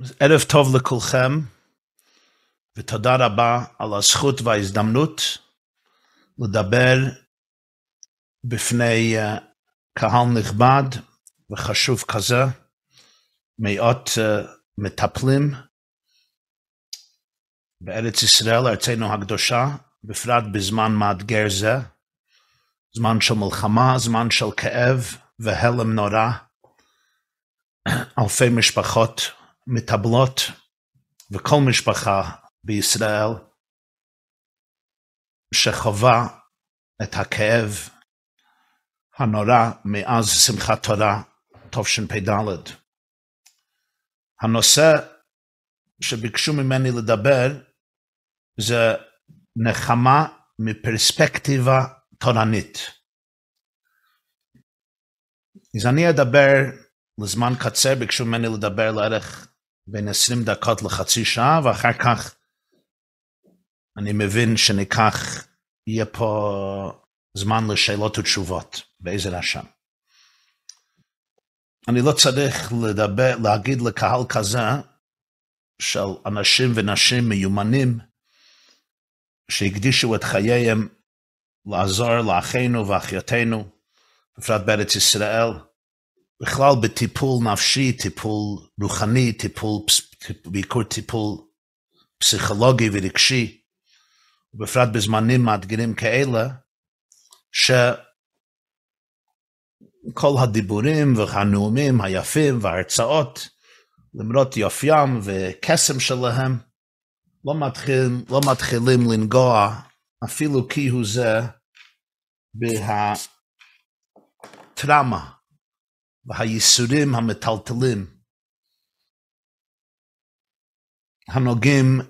ערב טוב לכולכם, ותודה רבה על הזכות וההזדמנות לדבר בפני uh, קהל נכבד וחשוב כזה, מאות uh, מטפלים בארץ ישראל, ארצנו הקדושה, בפרט בזמן מאתגר זה, זמן של מלחמה, זמן של כאב והלם נורא, אלפי משפחות מטבלות וכל משפחה בישראל שחווה את הכאב הנורא מאז שמחת תורה תשפ"ד. הנושא שביקשו ממני לדבר זה נחמה מפרספקטיבה תורנית. אז אני אדבר לזמן קצר, ביקשו ממני לדבר לערך בין 20 דקות לחצי שעה, ואחר כך אני מבין שניקח, יהיה פה זמן לשאלות ותשובות, בעזר השם. אני לא צריך לדבר, להגיד לקהל כזה של אנשים ונשים מיומנים שהקדישו את חייהם לעזור לאחינו ואחיותינו, בפרט בארץ ישראל, בכלל בטיפול נפשי, טיפול רוחני, טיפול, בעיקר טיפול פסיכולוגי ורגשי, ובפרט בזמנים מאתגרים כאלה, שכל הדיבורים והנאומים היפים וההרצאות, למרות יופיים וקסם שלהם, לא, מתחיל, לא מתחילים לנגוע אפילו כהוא זה בהטראומה והייסורים המטלטלים הנוגעים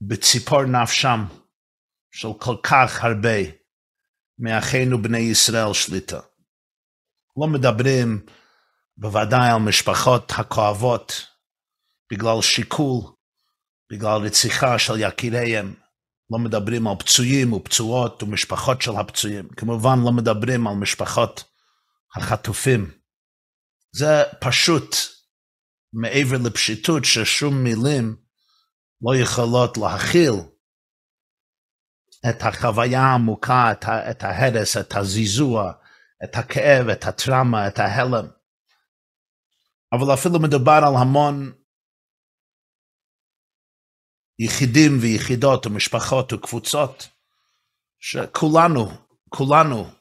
בציפור נפשם של כל כך הרבה מאחינו בני ישראל שליטה. לא מדברים בוודאי על משפחות הכואבות בגלל שיקול, בגלל רציחה של יקיריהם. לא מדברים על פצועים ופצועות ומשפחות של הפצועים. כמובן לא מדברים על משפחות החטופים. זה פשוט מעבר לפשיטות ששום מילים לא יכולות להכיל את החוויה העמוקה, את, את ההרס, את הזיזוע, את הכאב, את הטראומה, את ההלם. אבל אפילו מדובר על המון יחידים ויחידות ומשפחות וקבוצות שכולנו, כולנו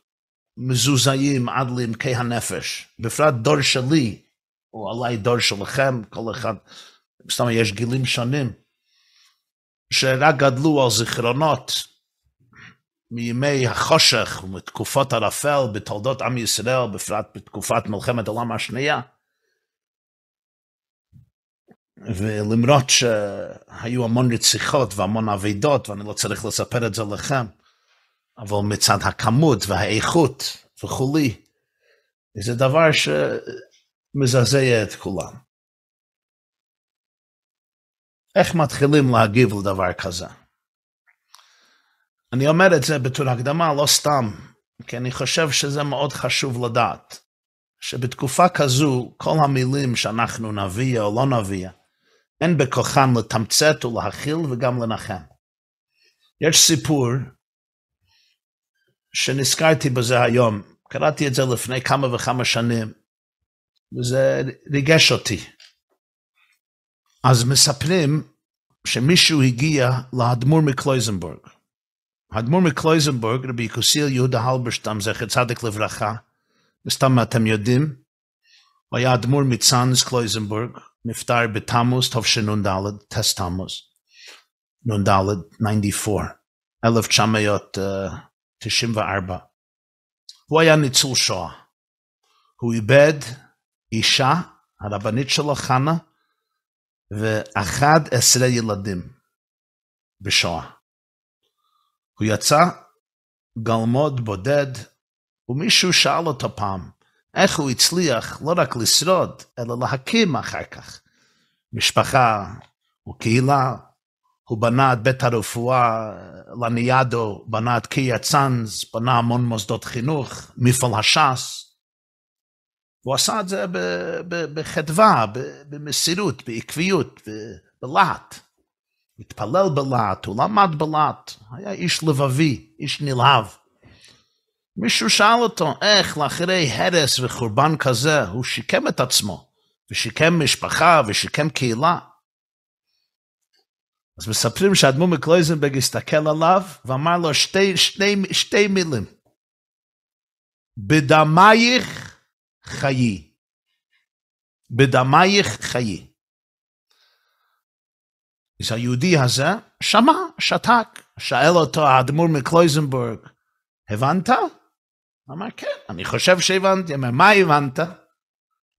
מזוזאים עד לעמקי הנפש, בפרט דור שלי, או אולי דור שלכם, כל אחד, סתם יש גילים שונים, שרק גדלו על זיכרונות מימי החושך ומתקופות ערפל בתולדות עם ישראל, בפרט בתקופת מלחמת העולם השנייה. ולמרות שהיו המון רציחות והמון אבידות, ואני לא צריך לספר את זה לכם, אבל מצד הכמות והאיכות וכולי, זה דבר שמזעזע את כולם. איך מתחילים להגיב לדבר כזה? אני אומר את זה בתור הקדמה לא סתם, כי אני חושב שזה מאוד חשוב לדעת, שבתקופה כזו כל המילים שאנחנו נביא או לא נביא, אין בכוחן לתמצת ולהכיל וגם לנחם. יש סיפור שנזכרתי בזה היום, קראתי את זה לפני כמה וכמה שנים, וזה ריגש אותי. אז מספרים שמישהו הגיע לאדמו"ר מקלויזנבורג. האדמו"ר מקלויזנבורג, רבי קוסיל יהודה הלברשטם, זכר צדיק לברכה, וסתם אתם יודעים, הוא היה אדמו"ר מצאנז קלויזנבורג, נפטר בתמוז תשנ"ד, טס תמוז, נ"ד, 94, 1900, 94. הוא היה ניצול שואה. הוא איבד אישה, הרבנית שלו, חנה, ואחד עשרה ילדים בשואה. הוא יצא גלמוד בודד, ומישהו שאל אותו פעם, איך הוא הצליח לא רק לשרוד, אלא להקים אחר כך משפחה וקהילה הוא בנה את בית הרפואה לניאדו, בנה את קיה צאנז, בנה המון מוסדות חינוך, מפעל הש"ס, והוא עשה את זה בחדווה, במסירות, בעקביות, בלהט. התפלל בלהט, הוא למד בלהט, היה איש לבבי, איש נלהב. מישהו שאל אותו איך לאחרי הרס וחורבן כזה הוא שיקם את עצמו, ושיקם משפחה ושיקם קהילה. אז מספרים שהאדמו"ר מקלויזנברג הסתכל עליו ואמר לו שתי, שתי, שתי מילים. בדמייך חיי. בדמייך חיי. אז היהודי הזה שמע, שתק, שאל אותו האדמו"ר מקלויזנבורג, הבנת? אמר, כן, אני חושב שהבנתי. אמר, מה הבנת?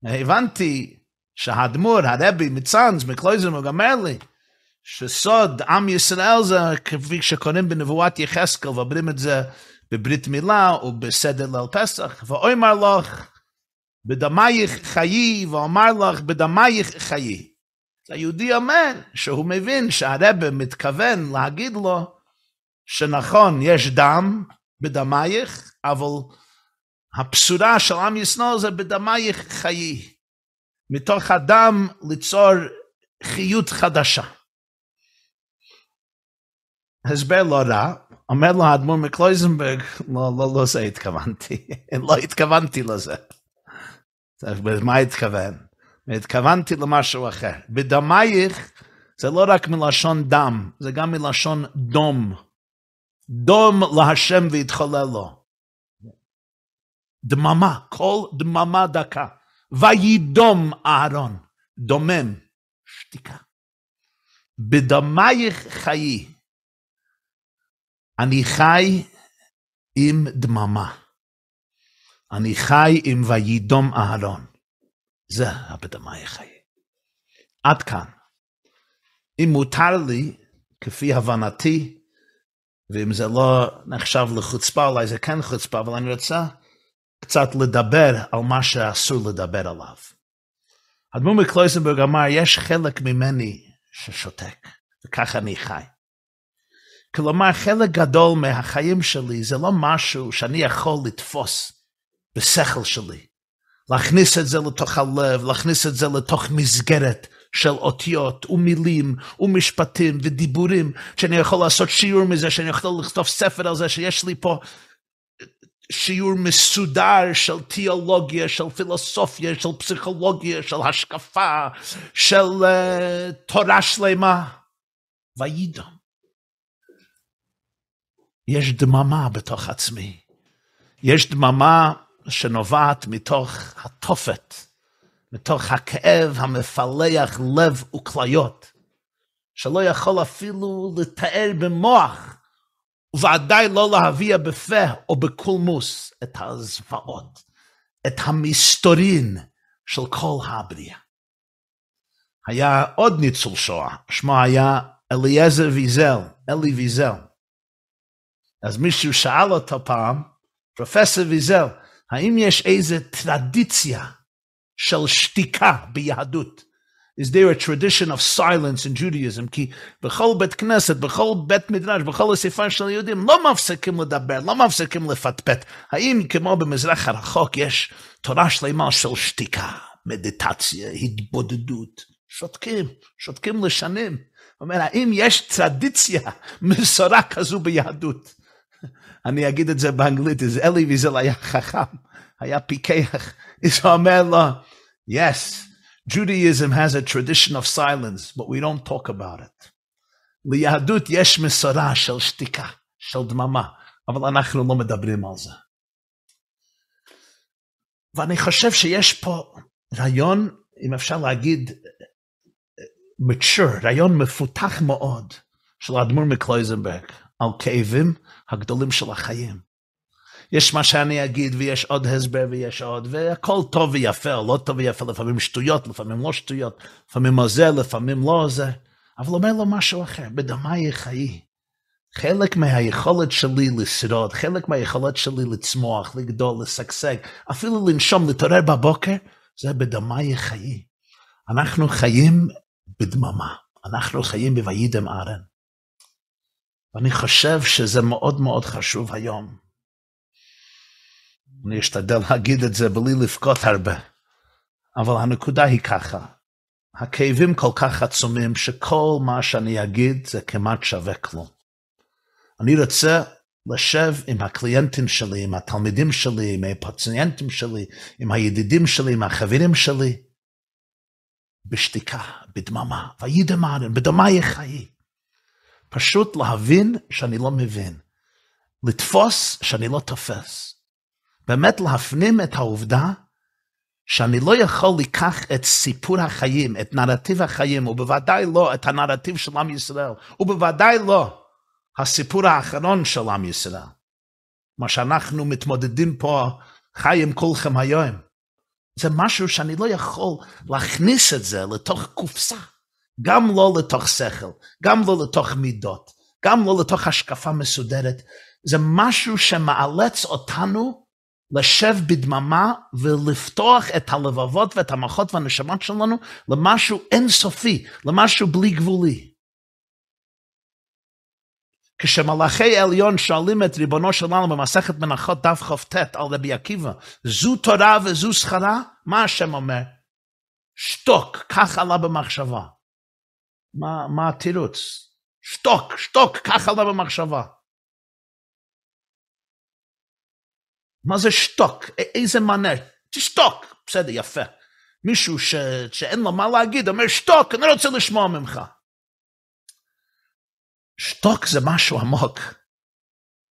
הבנתי שהאדמו"ר, הרבי מצאנז, מקלויזנבורג, אומר לי, שסוד עם ישראל זה כפי שקוראים בנבואת יחזקאל, ואומרים את זה בברית מילה או בסדר ליל פסח, ואומר לך, בדמייך חיי, ואומר לך, בדמייך חיי. היהודי אומר שהוא מבין שהרבא מתכוון להגיד לו שנכון, יש דם בדמייך, אבל הבשורה של עם ישראל זה בדמייך חיי. מתוך הדם ליצור חיות חדשה. הסבר לא רע, אומר לו האדמו"ר מקלויזנברג, לא, לא, לא זה התכוונתי, לא התכוונתי לזה. מה התכוון? התכוונתי למשהו אחר. בדמייך זה לא רק מלשון דם, זה גם מלשון דום. דום להשם ויתחולל לו. דממה, כל דממה דקה. וידום אהרון, דומם, שתיקה. בדמייך חיי. אני חי עם דממה. אני חי עם וידום אהרון. זה הבדמה יחיה. עד כאן. אם מותר לי, כפי הבנתי, ואם זה לא נחשב לחוצפה, אולי זה כן חוצפה, אבל אני רוצה קצת לדבר על מה שאסור לדבר עליו. אדמו"ר מקלויזנברג אמר, יש חלק ממני ששותק, וככה אני חי. כלומר, חלק גדול מהחיים שלי זה לא משהו שאני יכול לתפוס בשכל שלי. להכניס את זה לתוך הלב, להכניס את זה לתוך מסגרת של אותיות ומילים ומשפטים ודיבורים, שאני יכול לעשות שיעור מזה, שאני יכול לכתוב ספר על זה, שיש לי פה שיעור מסודר של תיאולוגיה, של פילוסופיה, של פסיכולוגיה, של השקפה, של uh, תורה שלמה. וידם. יש דממה בתוך עצמי. יש דממה שנובעת מתוך התופת, מתוך הכאב המפלח לב וכליות, שלא יכול אפילו לתאר במוח, וודאי לא להביע בפה או בקולמוס את הזוועות, את המסתורין של כל הבריאה. היה עוד ניצול שואה, שמו היה אליעזר ויזל, אלי ויזל. אז מישהו שאל אותו פעם, פרופסור ויזל, האם יש איזה טרדיציה של שתיקה ביהדות? Is there a tradition of silence in Judaism? כי בכל בית כנסת, בכל בית מדרש, בכל אספה של יהודים, לא מפסיקים לדבר, לא מפסיקים לפטפט. האם כמו במזרח הרחוק יש תורה שלמה של שתיקה, מדיטציה, התבודדות? שותקים, שותקים לשנים. אומר, האם יש טרדיציה, מסורה כזו ביהדות? אני אגיד את זה באנגלית, אז אלי ויזל היה חכם, היה פיקח, אז הוא אומר לו, yes, Judaism has a tradition of silence, but we don't talk about it. ליהדות יש מסורה של שתיקה, של דממה, אבל אנחנו לא מדברים על זה. ואני חושב שיש פה רעיון, אם אפשר להגיד, mature, רעיון מפותח מאוד של האדמו"ר מקלויזנברג. על כאבים הגדולים של החיים. יש מה שאני אגיד ויש עוד הסבר ויש עוד, והכל טוב ויפה או לא טוב ויפה, לפעמים שטויות, לפעמים לא שטויות, לפעמים עוזר, לפעמים לא עוזר, אבל אומר לו משהו אחר, בדמי חיי. חלק מהיכולת שלי לשרוד, חלק מהיכולת שלי לצמוח, לגדול, לשגשג, אפילו לנשום, להתעורר בבוקר, זה בדמי חיי. אנחנו חיים בדממה, אנחנו חיים בוידם ארן. ואני חושב שזה מאוד מאוד חשוב היום. אני אשתדל להגיד את זה בלי לבכות הרבה. אבל הנקודה היא ככה, הכאבים כל כך עצומים, שכל מה שאני אגיד זה כמעט שווה כלום. אני רוצה לשב עם הקליינטים שלי, עם התלמידים שלי, עם הפציינטים שלי, עם הידידים שלי, עם החברים שלי, בשתיקה, בדממה, וידמרן, בדמי חיי. פשוט להבין שאני לא מבין. לתפוס שאני לא תופס. באמת להפנים את העובדה שאני לא יכול לקח את סיפור החיים, את נרטיב החיים, ובוודאי לא את הנרטיב של עם ישראל, ובוודאי לא הסיפור האחרון של עם ישראל. מה שאנחנו מתמודדים פה, חיים כולכם היום. זה משהו שאני לא יכול להכניס את זה לתוך קופסה. גם לא לתוך שכל, גם לא לתוך מידות, גם לא לתוך השקפה מסודרת. זה משהו שמאלץ אותנו לשב בדממה ולפתוח את הלבבות ואת המחות והנשמות שלנו למשהו אינסופי, למשהו בלי גבולי. כשמלאכי עליון שואלים את ריבונו של עולם במסכת מנחות דף כ"ט על רבי עקיבא, זו תורה וזו שכרה, מה השם אומר? שתוק, כך עלה במחשבה. מה, מה התירוץ? שתוק, שתוק, כך עלה במחשבה. מה זה שתוק? איזה מענה? תשתוק. בסדר, יפה. מישהו ש... שאין לו מה להגיד אומר, שתוק, אני רוצה לשמוע ממך. שתוק זה משהו עמוק.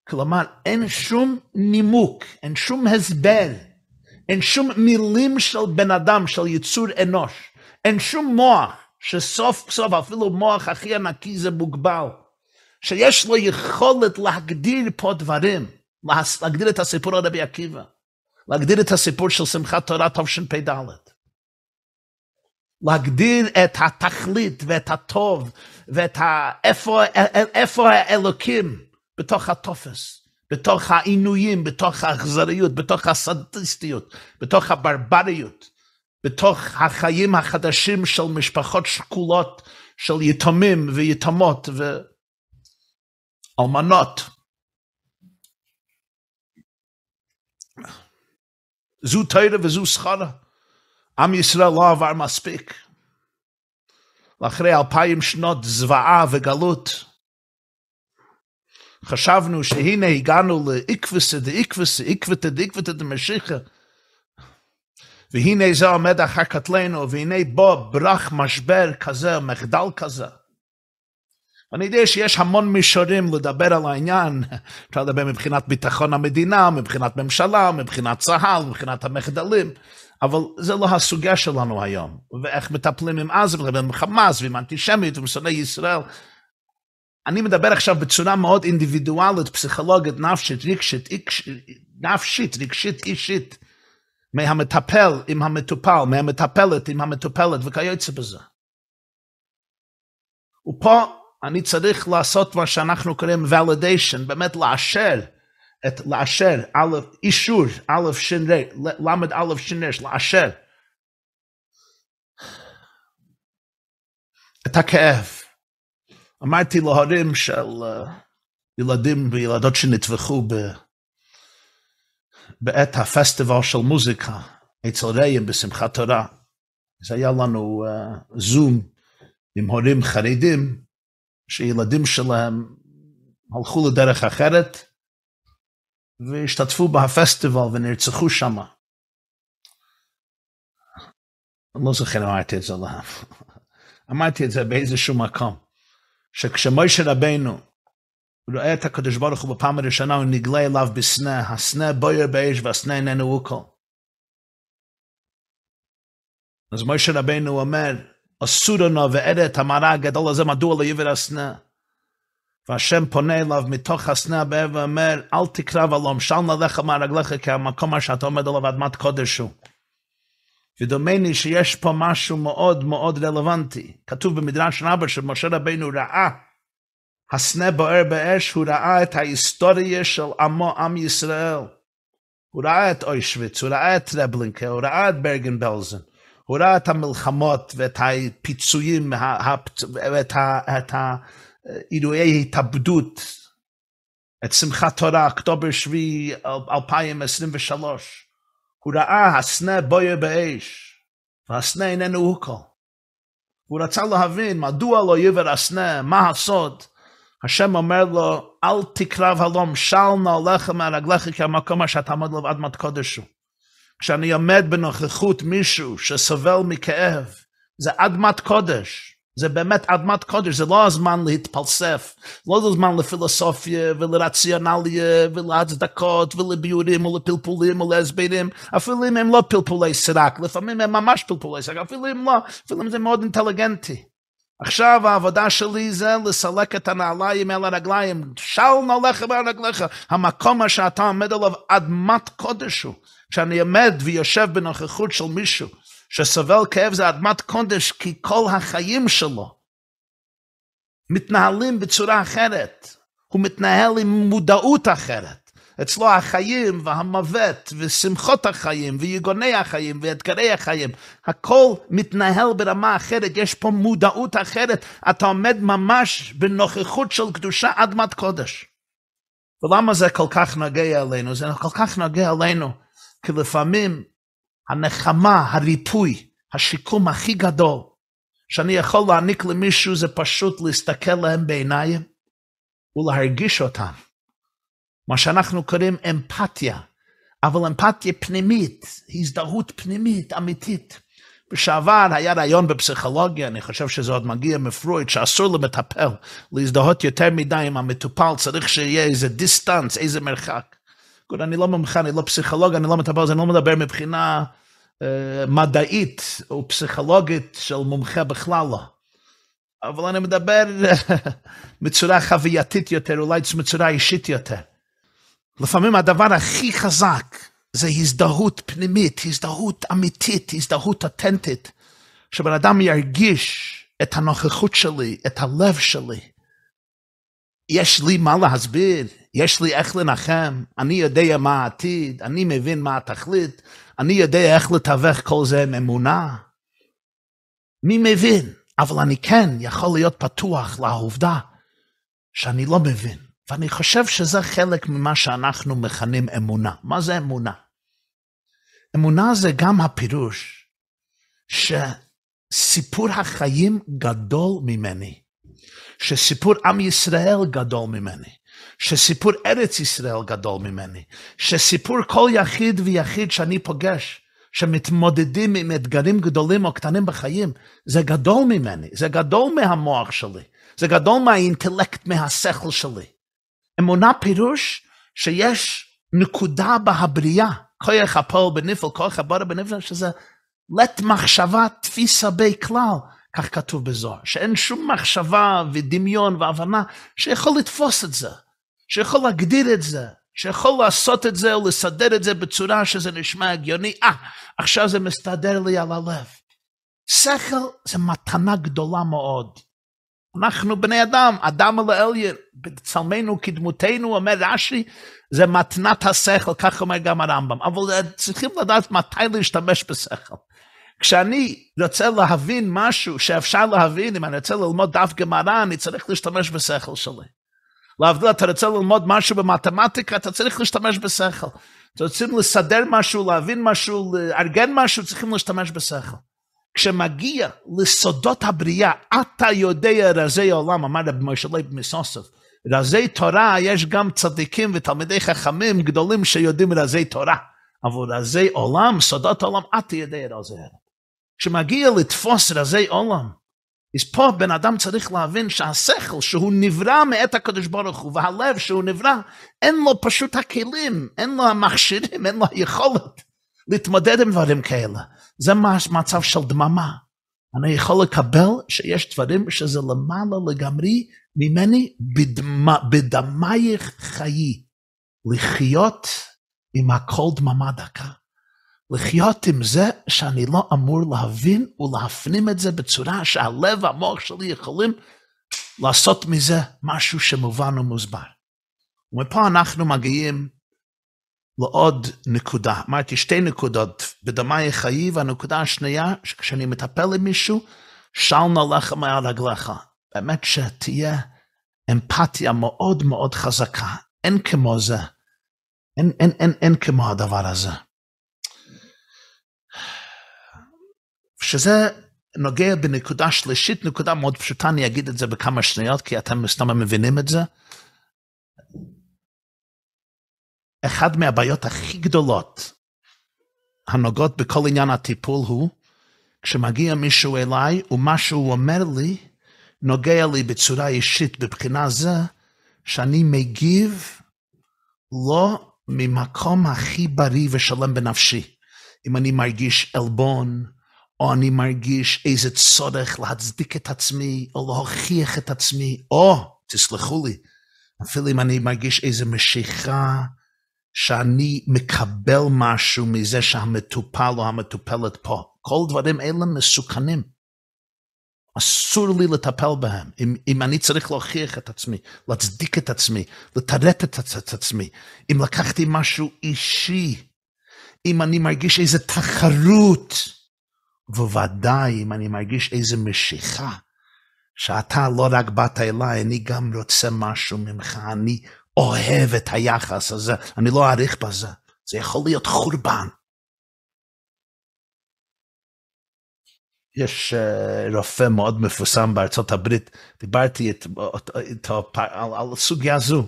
כלומר, אין שום נימוק, אין שום הסבר, אין שום מילים של בן אדם, של יצור אנוש, אין שום מוח, שסוף סוף אפילו מוח הכי ענקי זה מוגבל, שיש לו יכולת להגדיר פה דברים, להגדיר את הסיפור על רבי עקיבא, להגדיר את הסיפור של שמחת תורה תשפ"ד. להגדיר את התכלית ואת הטוב ואת ה... איפה, איפה האלוקים בתוך הטופס, בתוך העינויים, בתוך האכזריות, בתוך הסדיסטיות, בתוך הברבריות, בתוך החיים החדשים של משפחות שכולות, של יתומים ויתומות ואלמנות. זו תרא וזו שכרה. עם ישראל לא עבר מספיק. ואחרי אלפיים שנות זוועה וגלות, חשבנו שהנה הגענו לאיקווסה דאיקווסה, איקוותה דאיקוותה דמשיחה, והנה זה עומד אחר כתלנו, והנה בו ברח משבר כזה, מחדל כזה. אני יודע שיש המון מישורים לדבר על העניין, אפשר לדבר מבחינת ביטחון המדינה, מבחינת ממשלה, מבחינת צה"ל, מבחינת המחדלים, אבל זה לא הסוגיה שלנו היום. ואיך מטפלים עם עזה, ועם חמאס, ועם אנטישמיות, ועם שונאי ישראל. אני מדבר עכשיו בצורה מאוד אינדיבידואלית, פסיכולוגית, נפשית, רגשית, נפשית, רגשית, אישית, מהמטפל עם המטופל, מהמטפלת עם המטופלת, וכיוצא בזה. ופה אני צריך לעשות מה שאנחנו קוראים validation, באמת לאשר, את לאשר, א', אישור, א', ש"ר, ל', א', ש"ר, לאשר. את הכאב. אמרתי להורים של uh, ילדים וילדות שנטבחו ב, בעת הפסטיבל של מוזיקה אצל רעים בשמחת תורה. אז היה לנו uh, זום עם הורים חרדים, שילדים שלהם הלכו לדרך אחרת והשתתפו בפסטיבל ונרצחו שם. אני לא זוכר אמרתי את זה להם. אמרתי את זה באיזשהו מקום, שכשמוישה רבנו רואה את הקדוש ברוך הוא בפעם הראשונה, הוא נגלה אליו בסנה, הסנה בויר באש והסנה איננו אוקל. אז מוישה רבנו אומר, אסור לנו ואראה את המראה הגדול הזה, מדוע לא יבר הסנה? והשם פונה אליו מתוך הסנה הבאר ואומר, אל תקרב עלום, של נלך מהרגליך, כי המקום שאתה עומד עליו אדמת קודש הוא. ודומני שיש פה משהו מאוד מאוד רלוונטי. כתוב במדרש רבה שמשה רבינו ראה, הסנה בוער באש, הוא ראה את ההיסטוריה של עמו, עם ישראל. הוא ראה את אוישוויץ, הוא ראה את רבלינקה, הוא ראה את ברגן בלזן. הוא ראה את המלחמות ואת הפיצויים ואת האירועי התאבדות, את שמחת תורה, אוקטובר 7, 2023. הוא ראה הסנה בויה באש. והסנה איננו הוא כל. הוא רצה להבין מדוע לא יבר הסנה, מה הסוד. השם אומר לו, אל תקרב הלום, של נעליך מהרגליך כי המקום אשר תעמוד לו אדמת קודש הוא. כשאני עומד בנוכחות מישהו שסובל מכאב, זה אדמת קודש. זה באמת אדמת קודש, זה לא הזמן להתפלסף, לא הזמן לפילוסופיה ולרציונליה ולהצדקות ולביורים ולפלפולים ולהסברים, אפילו אם הם לא פלפולי סרק, לפעמים הם ממש פלפולי סרק, אפילו אם לא, אפילו אם זה מאוד אינטליגנטי. עכשיו העבודה שלי זה לסלק את הנעליים אל הרגליים, של נעליך מהרגליך, המקום שאתה עומד עליו אדמת קודש הוא, כשאני עומד ויושב בנוכחות של מישהו, שסובל כאב זה אדמת קודש, כי כל החיים שלו מתנהלים בצורה אחרת. הוא מתנהל עם מודעות אחרת. אצלו החיים והמוות ושמחות החיים ויגוני החיים ואתגרי החיים, הכל מתנהל ברמה אחרת, יש פה מודעות אחרת, אתה עומד ממש בנוכחות של קדושה אדמת קודש. ולמה זה כל כך נוגע אלינו? זה כל כך נוגע אלינו, כי לפעמים הנחמה, הריפוי, השיקום הכי גדול שאני יכול להעניק למישהו זה פשוט להסתכל להם בעיניים ולהרגיש אותם. מה שאנחנו קוראים אמפתיה, אבל אמפתיה פנימית, הזדהות פנימית, אמיתית. בשעבר היה רעיון בפסיכולוגיה, אני חושב שזה עוד מגיע מפרויד, שאסור למטפל להזדהות יותר מדי עם המטופל, צריך שיהיה איזה דיסטנס, איזה מרחק. אני לא מומחה, אני לא פסיכולוג, אני לא מטפל, אני לא מדבר מבחינה אה, מדעית או פסיכולוגית של מומחה בכלל לא. אבל אני מדבר בצורה חווייתית יותר, אולי בצורה אישית יותר. לפעמים הדבר הכי חזק זה הזדהות פנימית, הזדהות אמיתית, הזדהות אותנטית, שבן אדם ירגיש את הנוכחות שלי, את הלב שלי. יש לי מה להסביר, יש לי איך לנחם, אני יודע מה העתיד, אני מבין מה התכלית, אני יודע איך לתווך כל זה עם אמונה. מי מבין? אבל אני כן יכול להיות פתוח לעובדה שאני לא מבין. ואני חושב שזה חלק ממה שאנחנו מכנים אמונה. מה זה אמונה? אמונה זה גם הפירוש שסיפור החיים גדול ממני, שסיפור עם ישראל גדול ממני, שסיפור ארץ ישראל גדול ממני, שסיפור כל יחיד ויחיד שאני פוגש, שמתמודדים עם אתגרים גדולים או קטנים בחיים, זה גדול ממני, זה גדול מהמוח שלי, זה גדול מהאינטלקט, מהשכל שלי. אמונה פירוש שיש נקודה בהבריאה, כוח הפועל בנפל, כוח הבורא בנפל, שזה לט מחשבה תפיסה בי כלל, כך כתוב בזוהר, שאין שום מחשבה ודמיון והבנה שיכול לתפוס את זה. שיכול להגדיר את זה, שיכול לעשות את זה או לסדר את זה בצורה שזה נשמע הגיוני, אה, עכשיו זה מסתדר לי על הלב. שכל זה מתנה גדולה מאוד. אנחנו בני אדם, אדם אל האליין, בצלמנו כדמותנו, אומר רש"י, זה מתנת השכל, כך אומר גם הרמב"ם. אבל צריכים לדעת מתי להשתמש בשכל. כשאני רוצה להבין משהו שאפשר להבין, אם אני רוצה ללמוד דף גמרא, אני צריך להשתמש בשכל שלי. להבדיל, אתה רוצה ללמוד משהו במתמטיקה, אתה צריך להשתמש בשכל. אתם רוצים לסדר משהו, להבין משהו, לארגן משהו, צריכים להשתמש בשכל. כשמגיע לסודות הבריאה, אתה יודע רזי עולם, אמר רבי משה לייב מסאסוב. רזי תורה, יש גם צדיקים ותלמידי חכמים גדולים שיודעים רזי תורה. אבל רזי עולם, סודות עולם, אתה יודע רזי עולם. כשמגיע לתפוס רזי עולם, אז פה בן אדם צריך להבין שהשכל שהוא נברא מאת הקדוש ברוך הוא והלב שהוא נברא אין לו פשוט הכלים, אין לו המכשירים, אין לו היכולת להתמודד עם דברים כאלה. זה מצב של דממה. אני יכול לקבל שיש דברים שזה למעלה לגמרי ממני בדמייך חיי. לחיות עם הכל דממה דקה. לחיות עם זה שאני לא אמור להבין ולהפנים את זה בצורה שהלב והמוח שלי יכולים לעשות מזה משהו שמובן ומוסבר. ומפה אנחנו מגיעים לעוד נקודה. אמרתי שתי נקודות, בדמי חיי, והנקודה השנייה, שכשאני מטפל עם מישהו, של נעליך מעל רגליך. באמת שתהיה אמפתיה מאוד מאוד חזקה. אין כמו זה. אין, אין, אין, אין כמו הדבר הזה. שזה נוגע בנקודה שלישית, נקודה מאוד פשוטה, אני אגיד את זה בכמה שניות, כי אתם סתם מבינים את זה. אחד מהבעיות הכי גדולות הנוגעות בכל עניין הטיפול הוא, כשמגיע מישהו אליי ומה שהוא אומר לי, נוגע לי בצורה אישית בבחינה זה שאני מגיב לא ממקום הכי בריא ושלם בנפשי. אם אני מרגיש עלבון, או אני מרגיש איזה צורך להצדיק את עצמי, או להוכיח את עצמי, או, תסלחו לי, אפילו אם אני מרגיש איזה משיכה, שאני מקבל משהו מזה שהמטופל או המטופלת פה. כל דברים אלה מסוכנים. אסור לי לטפל בהם. אם, אם אני צריך להוכיח את עצמי, להצדיק את עצמי, לתרט את, את, עצמי, אם לקחתי משהו אישי, אם אני מרגיש איזו תחרות, ובוודאי אם אני מרגיש איזו משיכה, שאתה לא רק באת אליי, אני גם רוצה משהו ממך, אני אוהב את היחס הזה, אני לא אעריך בזה, זה יכול להיות חורבן. יש uh, רופא מאוד מפורסם בארצות הברית, דיברתי איתו על, על סוגיה זו.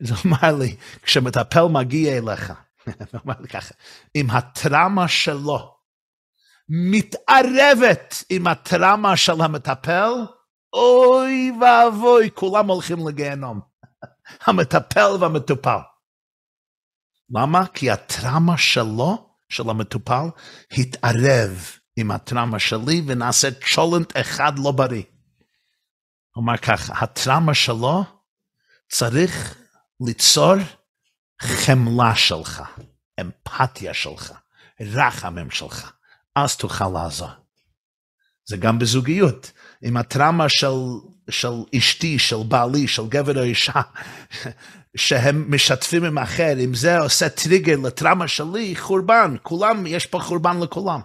הוא אמר לי, כשמטפל מגיע אליך, הוא אמר לי ככה, אם הטראומה שלו מתערבת עם הטראומה של המטפל, אוי ואבוי, כולם הולכים לגיהנום. המטפל והמטופל. למה? כי הטראומה שלו, של המטופל, התערב עם הטראומה שלי ונעשה צ'ולנט אחד לא בריא. הוא אמר ככה, הטראומה שלו צריך ליצור חמלה שלך, אמפתיה שלך, רחמים שלך, אז תוכל לעזור. זה גם בזוגיות. עם הטראומה של, של אשתי, של בעלי, של גבר או אישה, שהם משתפים עם אחר, אם זה עושה טריגר לטראומה שלי, חורבן, כולם, יש פה חורבן לכולם.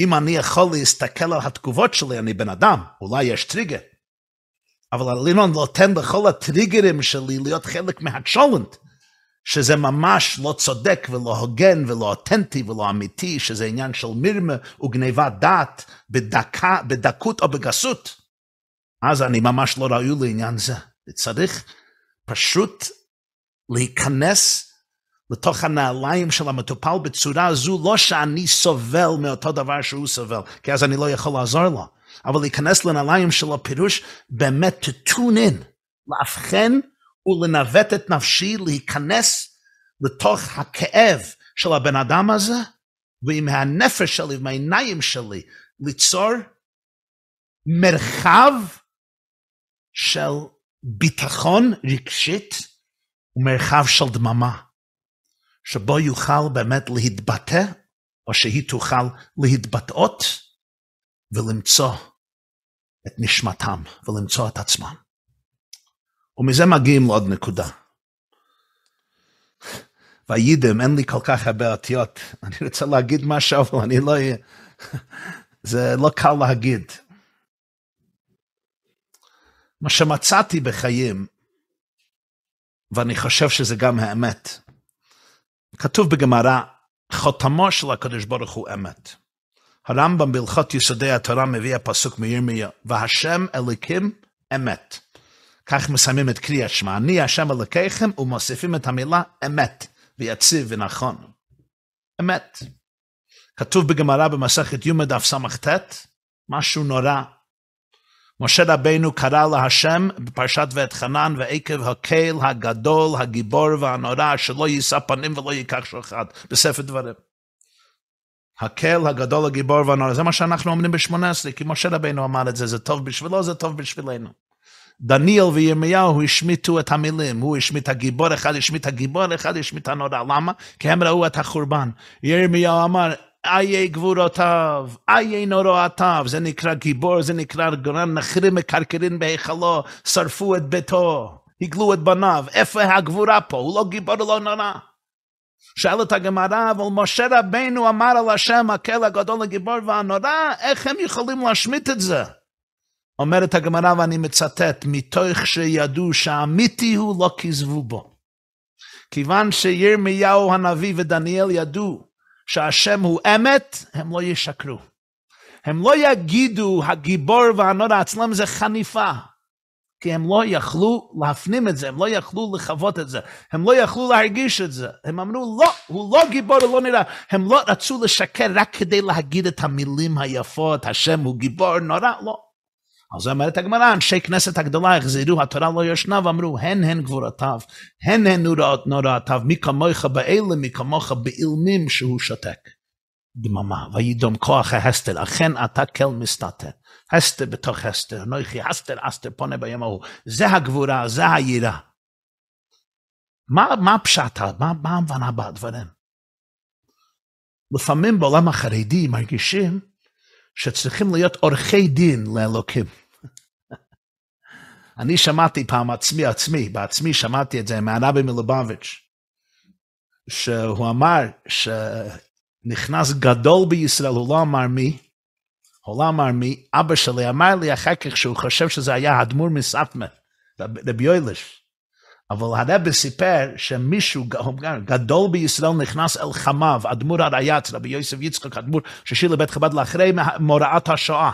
אם אני יכול להסתכל על התגובות שלי, אני בן אדם, אולי יש טריגר. אבל לא נותן לכל הטריגרים שלי להיות חלק מהצ'ולנט, שזה ממש לא צודק ולא הוגן ולא אותנטי ולא אמיתי, שזה עניין של מרמה וגניבת דעת בדקה, בדקות או בגסות. אז אני ממש לא ראוי לעניין זה. צריך פשוט להיכנס לתוך הנעליים של המטופל בצורה זו, לא שאני סובל מאותו דבר שהוא סובל, כי אז אני לא יכול לעזור לו, אבל להיכנס לנעליים של הפירוש, באמת to tune in, לאבחן ולנווט את נפשי, להיכנס לתוך הכאב של הבן אדם הזה, ועם הנפש שלי ועם העיניים שלי, ליצור מרחב של ביטחון רגשית ומרחב של דממה. שבו יוכל באמת להתבטא, או שהיא תוכל להתבטאות ולמצוא את נשמתם ולמצוא את עצמם. ומזה מגיעים לעוד נקודה. והיידם, אין לי כל כך הרבה אותיות, אני רוצה להגיד משהו, אבל אני לא... זה לא קל להגיד. מה שמצאתי בחיים, ואני חושב שזה גם האמת, כתוב בגמרא, חותמו של הקדוש ברוך הוא אמת. הרמב"ם בהלכות יסודי התורה מביא הפסוק מירמיה, והשם אליקים אמת. כך מסיימים את קריאת שמע, אני השם אלוקיכם, ומוסיפים את המילה אמת, ויציב ונכון. אמת. כתוב בגמרא במסכת י"ד דף סט, משהו נורא משה רבינו קרא להשם בפרשת ואת חנן ועקב הקהל הגדול, הגיבור והנורא, שלא יישא פנים ולא ייקח שוחד, בספר דברים. הקהל הגדול, הגיבור והנורא, זה מה שאנחנו אומרים ב-18, כי משה רבינו אמר את זה, זה טוב בשבילו, זה טוב בשבילנו. דניאל וירמיהו השמיטו את המילים, הוא השמיט הגיבור, אחד השמיט הגיבור, אחד השמיט הנורא. למה? כי הם ראו את החורבן. ירמיהו אמר, איי גבורותיו, איי נורואתיו, זה נקרא גיבור, זה נקרא גרן נחרים מקרקרין בהיכלו, שרפו את ביתו, הגלו את בניו, איפה הגבורה פה? הוא לא גיבור, הוא לא נורא. שאל את הגמרא, אבל משה רבינו אמר על השם, הקל הגדול הגיבור והנורא, איך הם יכולים להשמיט את זה? אומרת הגמרא, ואני מצטט, מתוך שידעו שהאמיתי הוא לא כזבו בו. כיוון שירמיהו הנביא ודניאל ידעו שהשם הוא אמת, הם לא ישקרו. הם לא יגידו הגיבור והנורא, אצלם זה חניפה. כי הם לא יכלו להפנים את זה, הם לא יכלו לחוות את זה, הם לא יכלו להרגיש את זה. הם אמרו, לא, הוא לא גיבור, הוא לא נראה. הם לא רצו לשקר רק כדי להגיד את המילים היפות, השם הוא גיבור, נורא, לא. אז אומרת הגמרא, אנשי כנסת הגדולה החזירו, התורה לא ישנה, ואמרו, הן הן גבורותיו, הן הן נוראותיו, מי כמוך באלה, מי כמוך באילמים שהוא שותק. דממה, וידום כוח ההסתר, אכן אתה כל מסתתר. הסתר בתוך הסתר, נויכי הסתר אסתר פונה ביום ההוא. זה הגבורה, זה היראה. מה, מה פשט, מה, מה ההבנה בדברים? לפעמים בעולם החרדי מרגישים שצריכים להיות עורכי דין לאלוקים. אני שמעתי פעם עצמי עצמי, בעצמי שמעתי את זה מהרבי מלובביץ', שהוא אמר שנכנס גדול בישראל, הוא לא אמר מי, הוא לא אמר מי, אבא שלי אמר לי אחר כך שהוא חושב שזה היה האדמו"ר מסטמה, רבי יוילש. אבל הרבי סיפר שמישהו גדול בישראל נכנס אל חמיו, אדמו"ר הרייץ, רבי יוסף יצחק, אדמו"ר ששיר לבית חב"ד לאחרי מוראת השואה,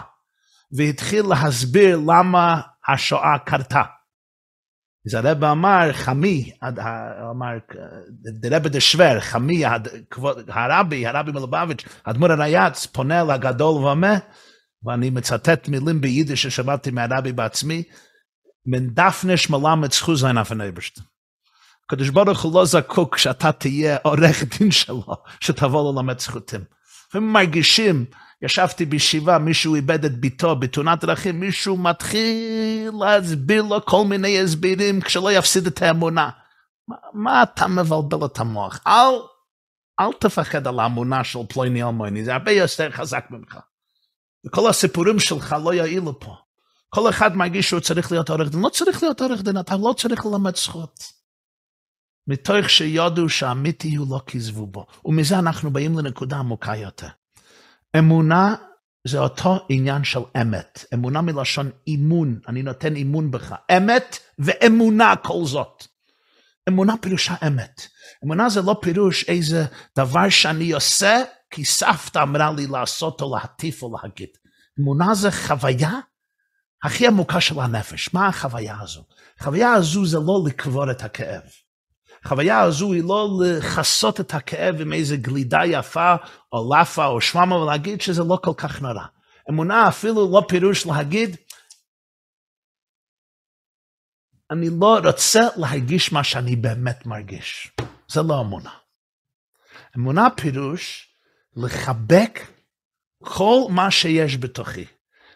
והתחיל להסביר למה השואה קרתה. אז הרב אמר, חמי, אמר, דרבי דשוור, חמי, הרבי, הרבי מלובביץ', אדמו"ר הרייץ, פונה לגדול ומה, ואני מצטט מילים ביידיש ששמעתי מהרבי בעצמי, מן דפנש מלמד זכות זין אף הנברשט. הקדוש ברוך הוא לא זקוק שאתה תהיה עורך דין שלו, שתבוא ללמד זכותים. הם מרגישים ישבתי בישיבה, מישהו איבד את ביתו בתאונת דרכים, מישהו מתחיל להסביר לו כל מיני הסברים כשלא יפסיד את האמונה. מה, מה אתה מבלבל את המוח? אל, אל תפחד על האמונה של פלוני אלמוני, זה הרבה יותר חזק ממך. וכל הסיפורים שלך לא יעילו פה. כל אחד מרגיש שהוא צריך להיות עורך דין. לא צריך להיות עורך דין, אתה לא צריך ללמד זכות. מתוך שיודו שהאמיתי הוא לא כזבו בו. ומזה אנחנו באים לנקודה עמוקה יותר. אמונה זה אותו עניין של אמת. אמונה מלשון אימון, אני נותן אימון בך. אמת ואמונה כל זאת. אמונה פירושה אמת. אמונה זה לא פירוש איזה דבר שאני עושה כי סבתא אמרה לי לעשות או להטיף או להגיד. אמונה זה חוויה הכי עמוקה של הנפש. מה החוויה הזו? החוויה הזו זה לא לקבור את הכאב. החוויה הזו היא לא לכסות את הכאב עם איזה גלידה יפה, או לאפה, או שממה, ולהגיד שזה לא כל כך נורא. אמונה אפילו לא פירוש להגיד, אני לא רוצה להרגיש מה שאני באמת מרגיש. זה לא אמונה. אמונה פירוש לחבק כל מה שיש בתוכי,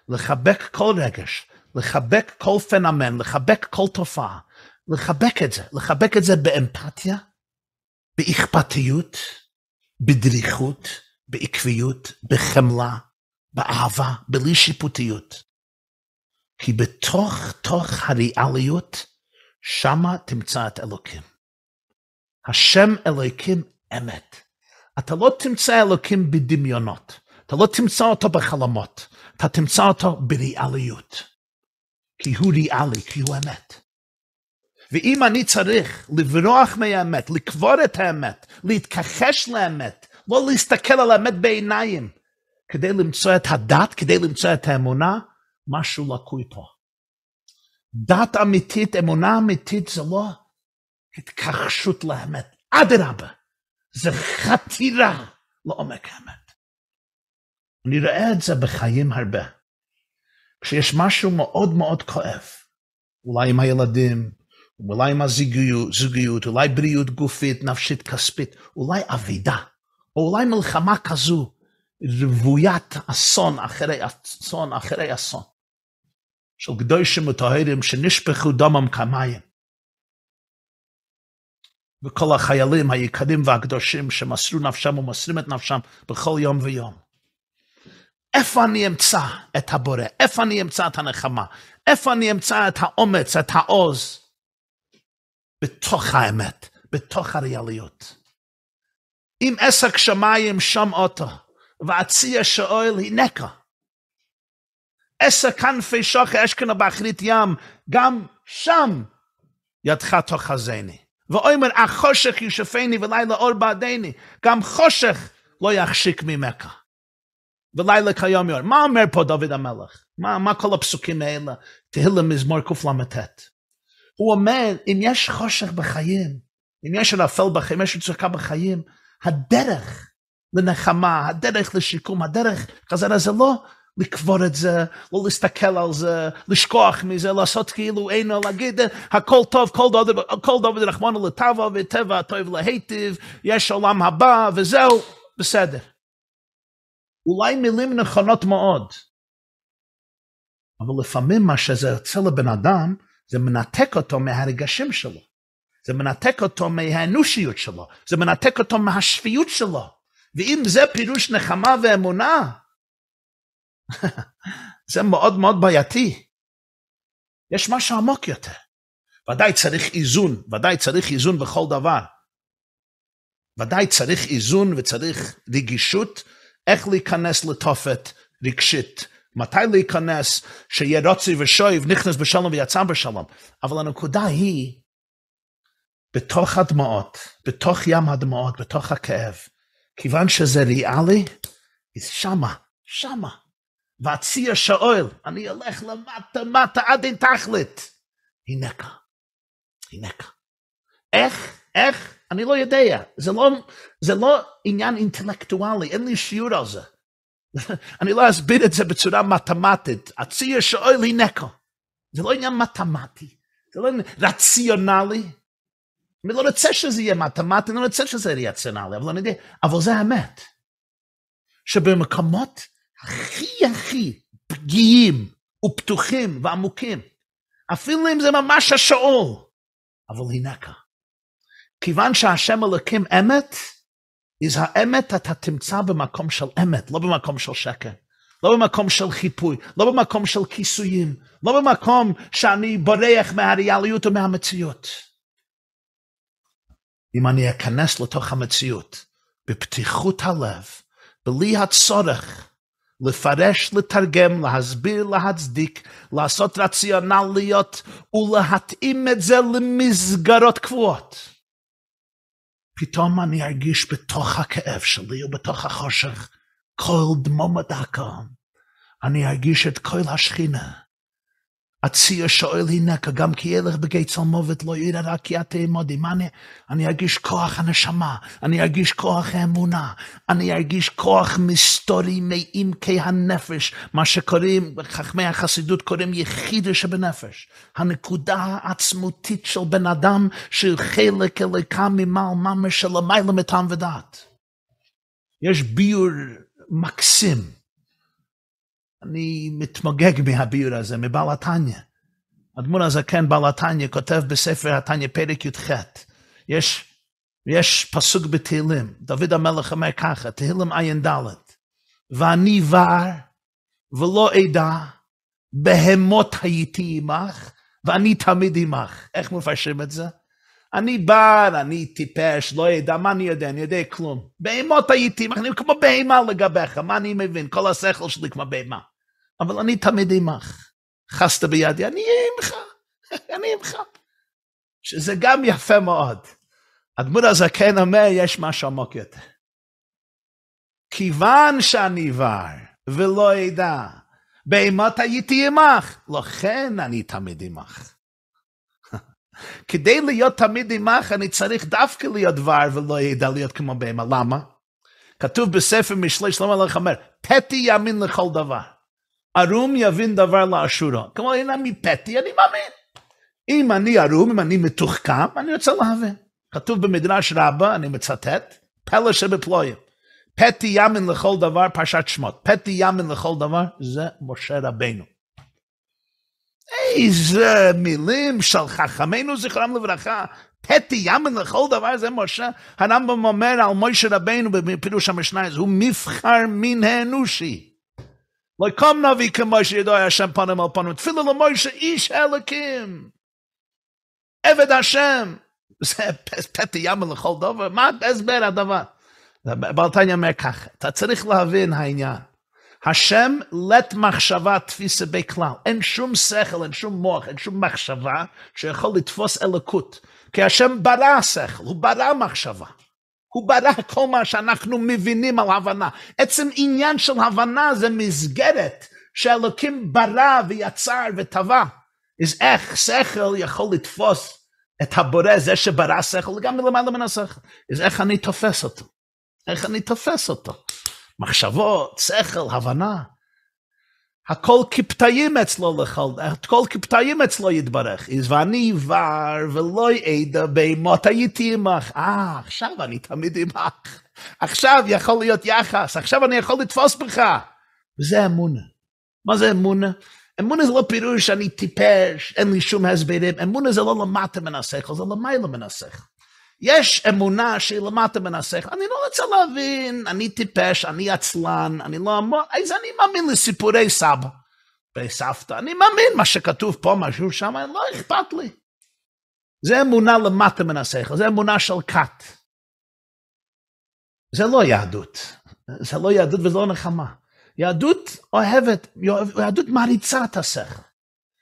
לחבק כל רגש, לחבק כל פנומן, לחבק כל תופעה, לחבק את זה, לחבק את זה באמפתיה, באכפתיות, בדריכות, בעקביות, בחמלה, באהבה, בלי שיפוטיות. כי בתוך תוך הריאליות, שמה תמצא את אלוקים. השם אלוקים אמת. אתה לא תמצא אלוקים בדמיונות, אתה לא תמצא אותו בחלומות, אתה תמצא אותו בריאליות. כי הוא ריאלי, כי הוא אמת. ואם אני צריך לברוח מהאמת, לקבור את האמת, להתכחש לאמת, לא להסתכל על האמת בעיניים, כדי למצוא את הדת, כדי למצוא את האמונה, משהו לקוי פה. דת אמיתית, אמונה אמיתית, זה לא התכחשות לאמת. אדרבה, זה חתירה לעומק האמת. אני רואה את זה בחיים הרבה. כשיש משהו מאוד מאוד כואב, אולי עם הילדים, אולי עם הזוגיות, זוגיות, אולי בריאות גופית, נפשית, כספית, אולי אבידה, או אולי מלחמה כזו, רוויית אסון אחרי אסון אחרי אסון, של קדושים וטהרים שנשפכו דמם כמים. וכל החיילים היקרים והקדושים שמסרו נפשם ומוסרים את נפשם בכל יום ויום. איפה אני אמצא את הבורא? איפה אני אמצא את הנחמה? איפה אני אמצא את האומץ, את העוז? בתוך האמת, בתוך הריאליות. אם עסק שמיים שם אותו, ועציע שאוהל הנקה. עסק כנפי שוכר אשכנה באחרית ים, גם שם ידך תאחזני. ואומר, החושך ישפני ולילה אור בעדני, גם חושך לא יחשיק ממך. ולילה כיום יור. מה אומר פה דוד המלך? מה, מה כל הפסוקים האלה? תהילה מזמור קל"ט. הוא אומר, אם יש חושך בחיים, אם יש ערפל בחיים, יש מצוקה בחיים, הדרך לנחמה, הדרך לשיקום, הדרך חזרה זה לא לקבור את זה, לא להסתכל על זה, לשכוח מזה, לעשות כאילו אינו, להגיד הכל טוב, כל דבר, כל דבר רחמנו לטבע וטבע טוב להיטיב, יש עולם הבא וזהו, בסדר. אולי מילים נכונות מאוד, אבל לפעמים מה שזה יוצא לבן אדם, זה מנתק אותו מהרגשים שלו. זה מנתק אותו מהאנושיות שלו, זה מנתק אותו מהשפיות שלו. ואם זה פירוש נחמה ואמונה, זה מאוד מאוד בעייתי. יש משהו עמוק יותר. ודאי צריך איזון, ודאי צריך איזון בכל דבר. ודאי צריך איזון וצריך רגישות איך להיכנס לתופת רגשית. מתי להיכנס שיהיה רוצי ושויב, נכנס בשלום ויצא בשלום. אבל הנקודה היא, בתוך הדמעות, בתוך ים הדמעות, בתוך הכאב, כיוון שזה ריאלי, שמה, שמה. והציע שאול, אני אלך למטה מטה עד אין תכלית. הנקה, הנקה. איך, איך, אני לא יודע. זה לא, זה לא עניין אינטלקטואלי, אין לי שיעור על זה. אני לא אסביר את זה בצורה מתמטית. הציע שאול הנקה. זה לא עניין מתמטי, זה לא עניין רציונלי. אני לא רוצה שזה יהיה מתמטי, אני לא רוצה שזה יהיה רציונלי, אבל אני יודע, אבל זה האמת. שבמקומות הכי הכי פגיעים ופתוחים ועמוקים, אפילו אם זה ממש השאול, אבל הנה כאן. כיוון שהשם אלוקים אמת, אז האמת אתה תמצא במקום של אמת, לא במקום של שקר. לא במקום של חיפוי, לא במקום של כיסויים, לא במקום שאני בורח מהריאליות ומהמציאות. אם אני אכנס לתוך המציאות בפתיחות הלב, בלי הצורך לפרש, לתרגם, להסביר, להצדיק, לעשות רציונליות ולהתאים את זה למסגרות קבועות. פתאום אני ארגיש בתוך הכאב שלי ובתוך החושך כל דמום דקה. אני ארגיש את כל השכינה. הציע שואל הנקה, גם כי ילך בגיא צל מוות לא יראה רק כי תעמודי. מה אני, אני ארגיש כוח הנשמה, אני ארגיש כוח האמונה, אני ארגיש כוח מסתורי מעמקי הנפש, מה שקוראים, חכמי החסידות קוראים יחידה שבנפש. הנקודה העצמותית של בן אדם, של חלק אלוקה ממעל ממש של המילה מטעם ודעת. יש ביור מקסים. אני מתמוגג מהביור הזה, מבעל התניא. אדמו"ר הזקן בעל התניא כותב בספר התניא פרק י"ח, יש, יש פסוק בתהילים, דוד המלך אומר ככה, תהילים ע"ד, ואני בר ולא אדע, בהמות הייתי עמך, ואני תמיד עמך. איך מפרשים את זה? אני בר, אני טיפש, לא יודע, מה אני יודע? אני יודע כלום. בהמות הייתי עמך, אני כמו בהמה לגביך, מה אני מבין? כל השכל שלי כמו בהמה. אבל אני תמיד עמך. חסת בידי, אני אהיה עמך, אני עמך. שזה גם יפה מאוד. הדמות הזקן אומר, יש משהו עמוק יותר. כיוון שאני בר ולא אדע, בהמת הייתי עמך, לכן אני תמיד עמך. כדי להיות תמיד עמך, אני צריך דווקא להיות בר ולא ידע להיות כמו בהמה. למה? כתוב בספר משלי, שלמה המלך אומר, פתי ימין לכל דבר. ערום יבין דבר לאשורו. כמו הנה מפתי, אני מאמין. אם אני ערום, אם אני מתוחכם, אני רוצה להבין. כתוב במדרש רבה, אני מצטט, פלא שבפלואים. פתי ימין לכל דבר, פרשת שמות. פתי ימין לכל דבר, זה משה רבנו. איזה מילים של חכמינו זכרם לברכה. פתי ימין לכל דבר, זה משה. הרמב"ם אומר על משה רבנו בפירוש המשנה, הוא מבחר מן האנושי. יקום נביא כמו שידוע השם פנים על פנים, תפילה למוישה איש אלוקים. עבד השם. זה פתי ימה לכל דבר, מה הסבר הדבר? בלתניה אומר ככה, אתה צריך להבין העניין. השם לט מחשבה תפיסה בכלל. אין שום שכל, אין שום מוח, אין שום מחשבה שיכול לתפוס אלוקות. כי השם ברא שכל, הוא ברא מחשבה. הוא ברא כל מה שאנחנו מבינים על הבנה. עצם עניין של הבנה זה מסגרת שאלוקים ברא ויצר וטבע. אז איך שכל יכול לתפוס את הבורא, זה שברא שכל, גם מלמעלה מן השכל. אז איך אני תופס אותו? איך אני תופס אותו? מחשבות, שכל, הבנה. הכל כפתאים אצלו לכל, הכל כפתאים אצלו יתברך. ואני עבר ולא ידע בהמות הייתי עמך. אה, עכשיו אני תמיד עמך. עכשיו יכול להיות יחס, עכשיו אני יכול לתפוס בך. וזה אמונה. מה זה אמונה? אמונה זה לא פירוש שאני טיפש, אין לי שום הסברים. אמונה זה לא למטה מן השכל, זה למעלה מן השכל. יש אמונה שהיא למטה מן השכל. אני לא רוצה להבין, אני טיפש, אני עצלן, אני לא אמור, אז אני מאמין לסיפורי סבא וסבתא. אני מאמין מה שכתוב פה, משהו שם, לא אכפת לי. זה אמונה למטה מן השכל, זה אמונה של כת. זה לא יהדות. זה לא יהדות וזה לא נחמה. יהדות אוהבת, יהדות מעריצה את השכל.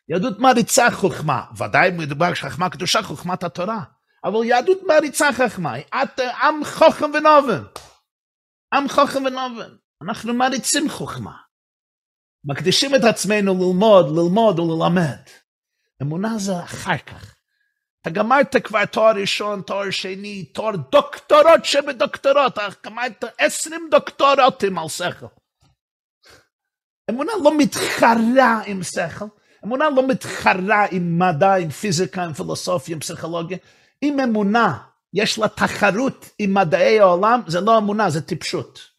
יהדות מעריצה חוכמה, ודאי מדובר שחכמה קדושה, חוכמת התורה. אבל יהדות מעריצה חכמה, את עם חוכם ונובן. עם חוכם ונובן. אנחנו מעריצים חוכמה. מקדישים את עצמנו ללמוד, ללמוד וללמד. אמונה זה אחר כך. אתה גמרת כבר תואר ראשון, תואר שני, תואר דוקטורות שבדוקטורות, גמרת עשרים דוקטורטים על שכל. אמונה לא מתחרה עם שכל, אמונה לא מתחרה עם מדע, עם פיזיקה, עם פילוסופיה, עם פסיכולוגיה. אם אמונה יש לה תחרות עם מדעי העולם, זה לא אמונה, זה טיפשות.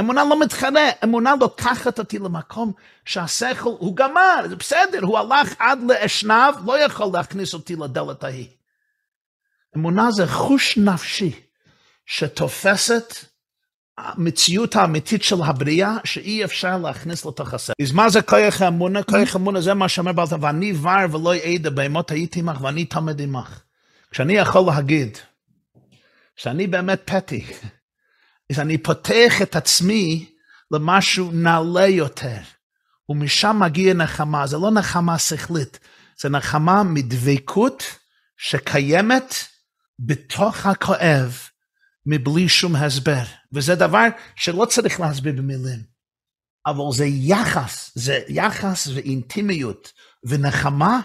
אמונה לא מתחרה, אמונה לוקחת אותי למקום שהשכל הוא גמר, זה בסדר, הוא הלך עד לאשנב, לא יכול להכניס אותי לדלת ההיא. אמונה זה חוש נפשי שתופסת המציאות האמיתית של הבריאה שאי אפשר להכניס לתוך הספר. אז מה זה כוח האמונה? כוח האמונה זה מה שאומר בעלת, ואני בר ולא אעדה בהמות הייתי עמך ואני תמיד עמך. כשאני יכול להגיד שאני באמת פטי, אז אני פותח את עצמי למשהו נעלה יותר, ומשם מגיע נחמה. זה לא נחמה שכלית, זה נחמה מדבקות שקיימת בתוך הכואב, מבלי שום הסבר. וזה דבר שלא צריך להסביר במילים, אבל זה יחס, זה יחס ואינטימיות ונחמה,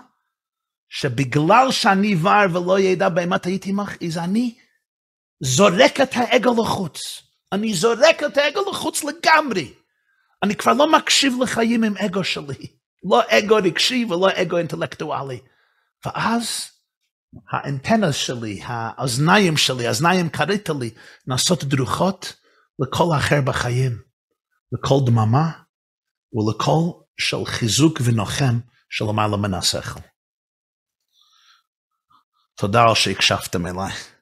שבגלל שאני בר ולא ידע באמת הייתי אז אני זורק את האגו לחוץ. אני זורק את האגו לחוץ לגמרי. אני כבר לא מקשיב לחיים עם אגו שלי. לא אגו רגשי ולא אגו אינטלקטואלי. ואז האנטנה שלי, האוזניים שלי, האוזניים קראת לי, נעשות דרוכות לכל אחר בחיים, לכל דממה ולכל של חיזוק ונוחם של למעלה מן השכל. תודה על שהקשבתם אליי.